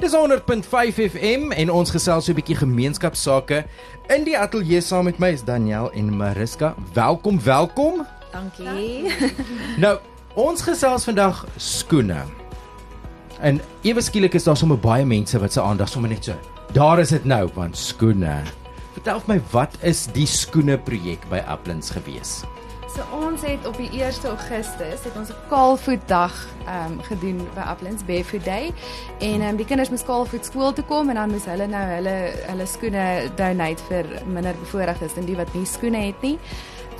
Dis 100.5 FM en ons gesels so 'n bietjie gemeenskapsake. In die ateljee saam met my is Daniel en Mariska. Welkom, welkom. Dankie. Nou, ons gesels vandag skoene. En ewe skielik is daar sommer baie mense wat se aandag sommer net so. Daar is dit nou, want skoene. Vertel my, wat is die skoene projek by Uplands gewees? So ons het op die 1 Augustus het ons 'n kaalvoetdag ehm um, gedoen by Uplands Barefoot Day en ehm um, die kinders moes kaalvoet skool toe kom en dan moes hulle nou hulle hulle skoene donate vir minder bevoorregtes en die wat nie skoene het nie.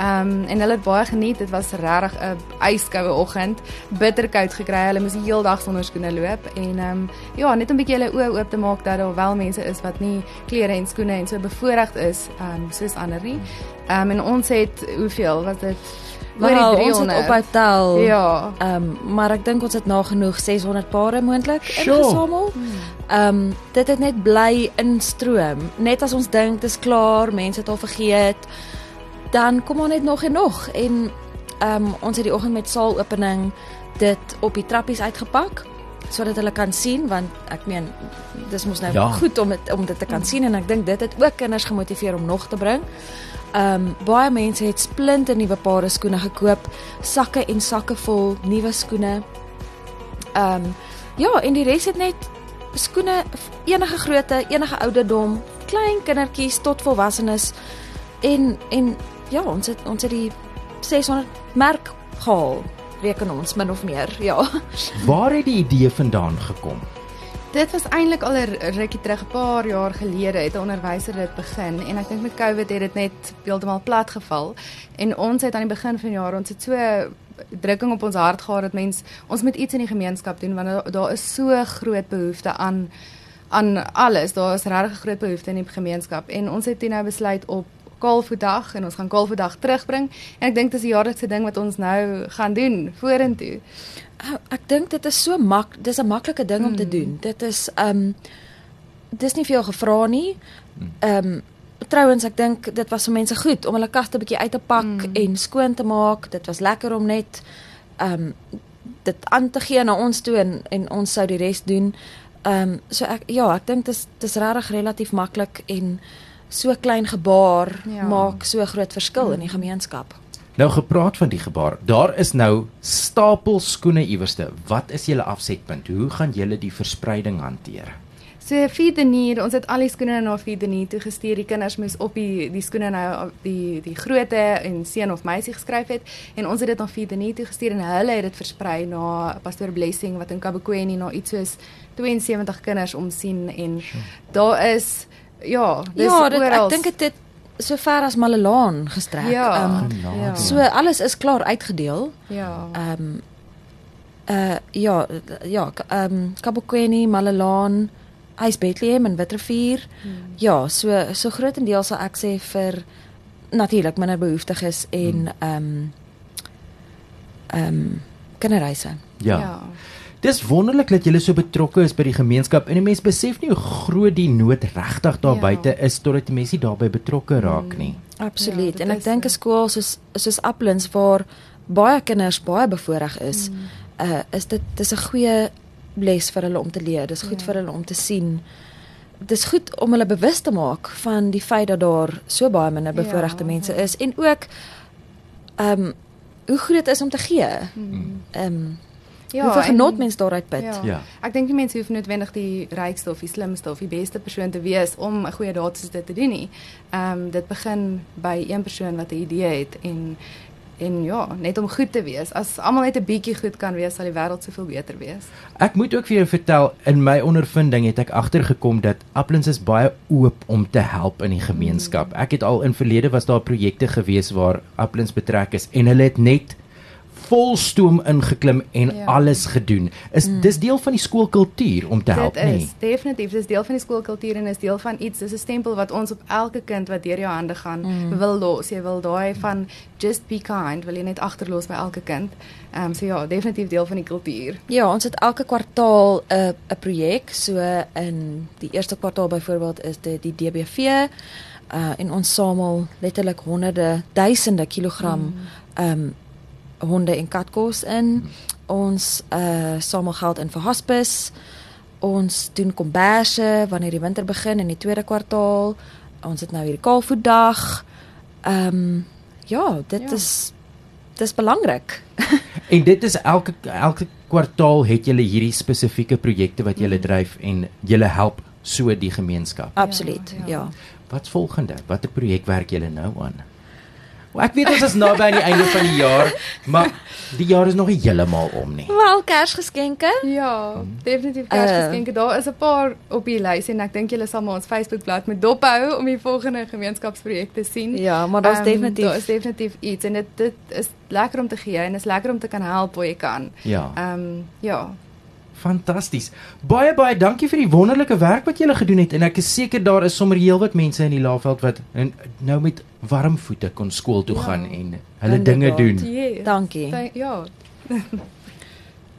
Ehm um, en hulle het baie geniet. Dit was regtig 'n yskoue oggend, bitterkoud gekry. Hulle moes die hele dag sonder skoene loop en ehm um, ja, net 'n bietjie hulle oë oop te maak dat daar wel mense is wat nie klere en skoene en so bevoorreg is ehm um, soos ander nie. Ehm um, en ons het hoeveel was dit? Maar ons het op hotel. Ja. Ehm um, maar ek dink ons het nagenoeg 600 pare moontlik ingesamel. Ehm um, dit het net bly instroom. Net as ons dink dit is klaar, mense het al vergeet dan kom ons net nog en nog en ehm um, ons het die oggend met saalopening dit op die trappies uitgepak sodat hulle kan sien want ek meen dis mos nou ja. goed om het, om dit te kan sien en ek dink dit het ook kinders gemotiveer om nog te bring. Ehm um, baie mense het splinte nuwe pare skoene gekoop, sakke en sakke vol nuwe skoene. Ehm um, ja, en die res het net skoene enige grootte, enige ouderdom, klein kindertjies tot volwassenes en en ja, ons het ons het die 600 merk gehaal, reken ons min of meer. Ja. Waar het die idee vandaan gekom? Dit was eintlik al 'n rukkie terug, 'n paar jaar gelede het 'n onderwyser dit begin en ek dink met Covid het dit net heeltemal plat geval. En ons het aan die begin van die jaar ons het so drukking op ons hart gehad dat mens ons moet iets in die gemeenskap doen want daar is so groot behoefte aan aan alles. Daar is regtig 'n groot behoefte in die gemeenskap en ons het nou besluit op Kaalvoetdag en ons gaan Kaalvoetdag terugbring en ek dink dis 'n jaarlikse ding wat ons nou gaan doen vorentoe. Oh, ek dink dit is so mak dis 'n maklike ding om te hmm. doen. Dit is um dis nie veel gevra nie. Um trouens ek dink dit was vir mense goed om hulle kaste bietjie uit te pak hmm. en skoon te maak. Dit was lekker om net um dit aan te gee na ons toe en en ons sou die res doen. Um so ek ja, ek dink dis dis regtig relatief maklik en so klein gebaar ja. maak so groot verskil mm. in die gemeenskap. Nou gepraat van die gebaar. Daar is nou stapel skoene iewerste. Wat is julle afsetpunt? Hoe gaan julle die verspreiding hanteer? So feed the need. Ons het al die skoene na feed the need toe gestuur. Die kinders moes op die die skoene nou die die grootte en seun of meisie geskryf het en ons het dit na feed the need toe gestuur en hulle het dit versprei na Pastor Blessing wat in Kabokweni na iets soos 72 kinders omsien en daar is Ja, dis ja, dit, ek dink dit het so ver as Malelaan gestrek. Ja, um, ja. So alles is klaar uitgedeel. Ja. Ehm um, uh ja, ja, ehm um, Kabokweni, Malelaan, Ice Bethlehem en Witrifuur. Hmm. Ja, so so grootendeels sal ek sê vir natuurlik minder behoeftiges en hmm. ehm um, ehm um, kinderreise. Ja. ja. Dis wonderlik dat julle so betrokke is by die gemeenskap en die mense besef nie hoe groot die nood regtig daar ja. buite is totdat die mense daarbey betrokke raak nie. Mm, absoluut. Ja, en ek dink 'n skool soos soos Uplands waar baie kinders baie bevoordeel is, mm. uh is dit dis 'n goeie les vir hulle om te leer. Dis goed ja. vir hulle om te sien. Dis goed om hulle bewus te maak van die feit dat daar so baie minder bevoordeelde ja, mense is en ook ehm um, hoe groot is om te gee. Mm. Ehm mm. um, Ja, Hoeveel genot mens daaruit put. Ja. ja. Ek dink die mense hoef noodwendig die rykste of die slimste of die beste persoon te wees om 'n goeie daad soos dit te doen nie. Ehm um, dit begin by een persoon wat 'n idee het en en ja, net om goed te wees. As almal net 'n bietjie goed kan wees, sal die wêreld soveel beter wees. Ek moet ook vir jou vertel, in my ondervinding het ek agtergekom dat Applins is baie oop om te help in die gemeenskap. Mm. Ek het al in verlede was daar projekte gewees waar Applins betrek is en hulle het net vol stoom ingeklim en ja. alles gedoen. Is mm. dis deel van die skoolkultuur om te help nie? Dit is definitief, dis deel van die skoolkultuur en is deel van iets. Dis 'n stempel wat ons op elke kind wat deur jou hande gaan mm. wil los. Jy wil daai van just be kind, wil jy net agterlos by elke kind. Ehm um, so ja, definitief deel van die kultuur. Ja, ons het elke kwartaal 'n 'n projek. So in die eerste kwartaal byvoorbeeld is dit die DBV uh en ons samel letterlik honderde duisende kilogram ehm mm. um, honde en katkos in. Ons uh samel geld in vir hospice. Ons doen komberse wanneer die winter begin in die tweede kwartaal. Ons het nou hierdie Kaalvoetdag. Ehm um, ja, dit Ja. is dis belangrik. En dit is elke elke kwartaal het julle hierdie spesifieke projekte wat julle dryf en julle help so die gemeenskap. Absoluut. ja. Ja. ja. Wat's volgende? Watter projek werk julle nou aan? Ek weet ons is naby aan die einde van die jaar, maar die jaar is nog nie heeltemal om nie. Wel Kersgeskenke. Ja, definitief Uh, Kersgeskenke. Daar is 'n paar op die lys en ek dink julle sal maar ons Facebookblad moet dophou om die volgende gemeenskapsprojek te sien. Ja, maar daar's Ehm, definitief daar is definitief iets en dit dit is lekker om te gee en is lekker om te kan help waar jy kan. Ja. Ehm ja. Fantasties. Baie baie dankie vir die wonderlike werk wat julle gedoen het en ek is seker daar is sommer heelwat mense in die Laagveld wat nou met warm voete kon skool toe Ja. gaan en hulle dinge doen. Yes. Dankie. Dank- Ja.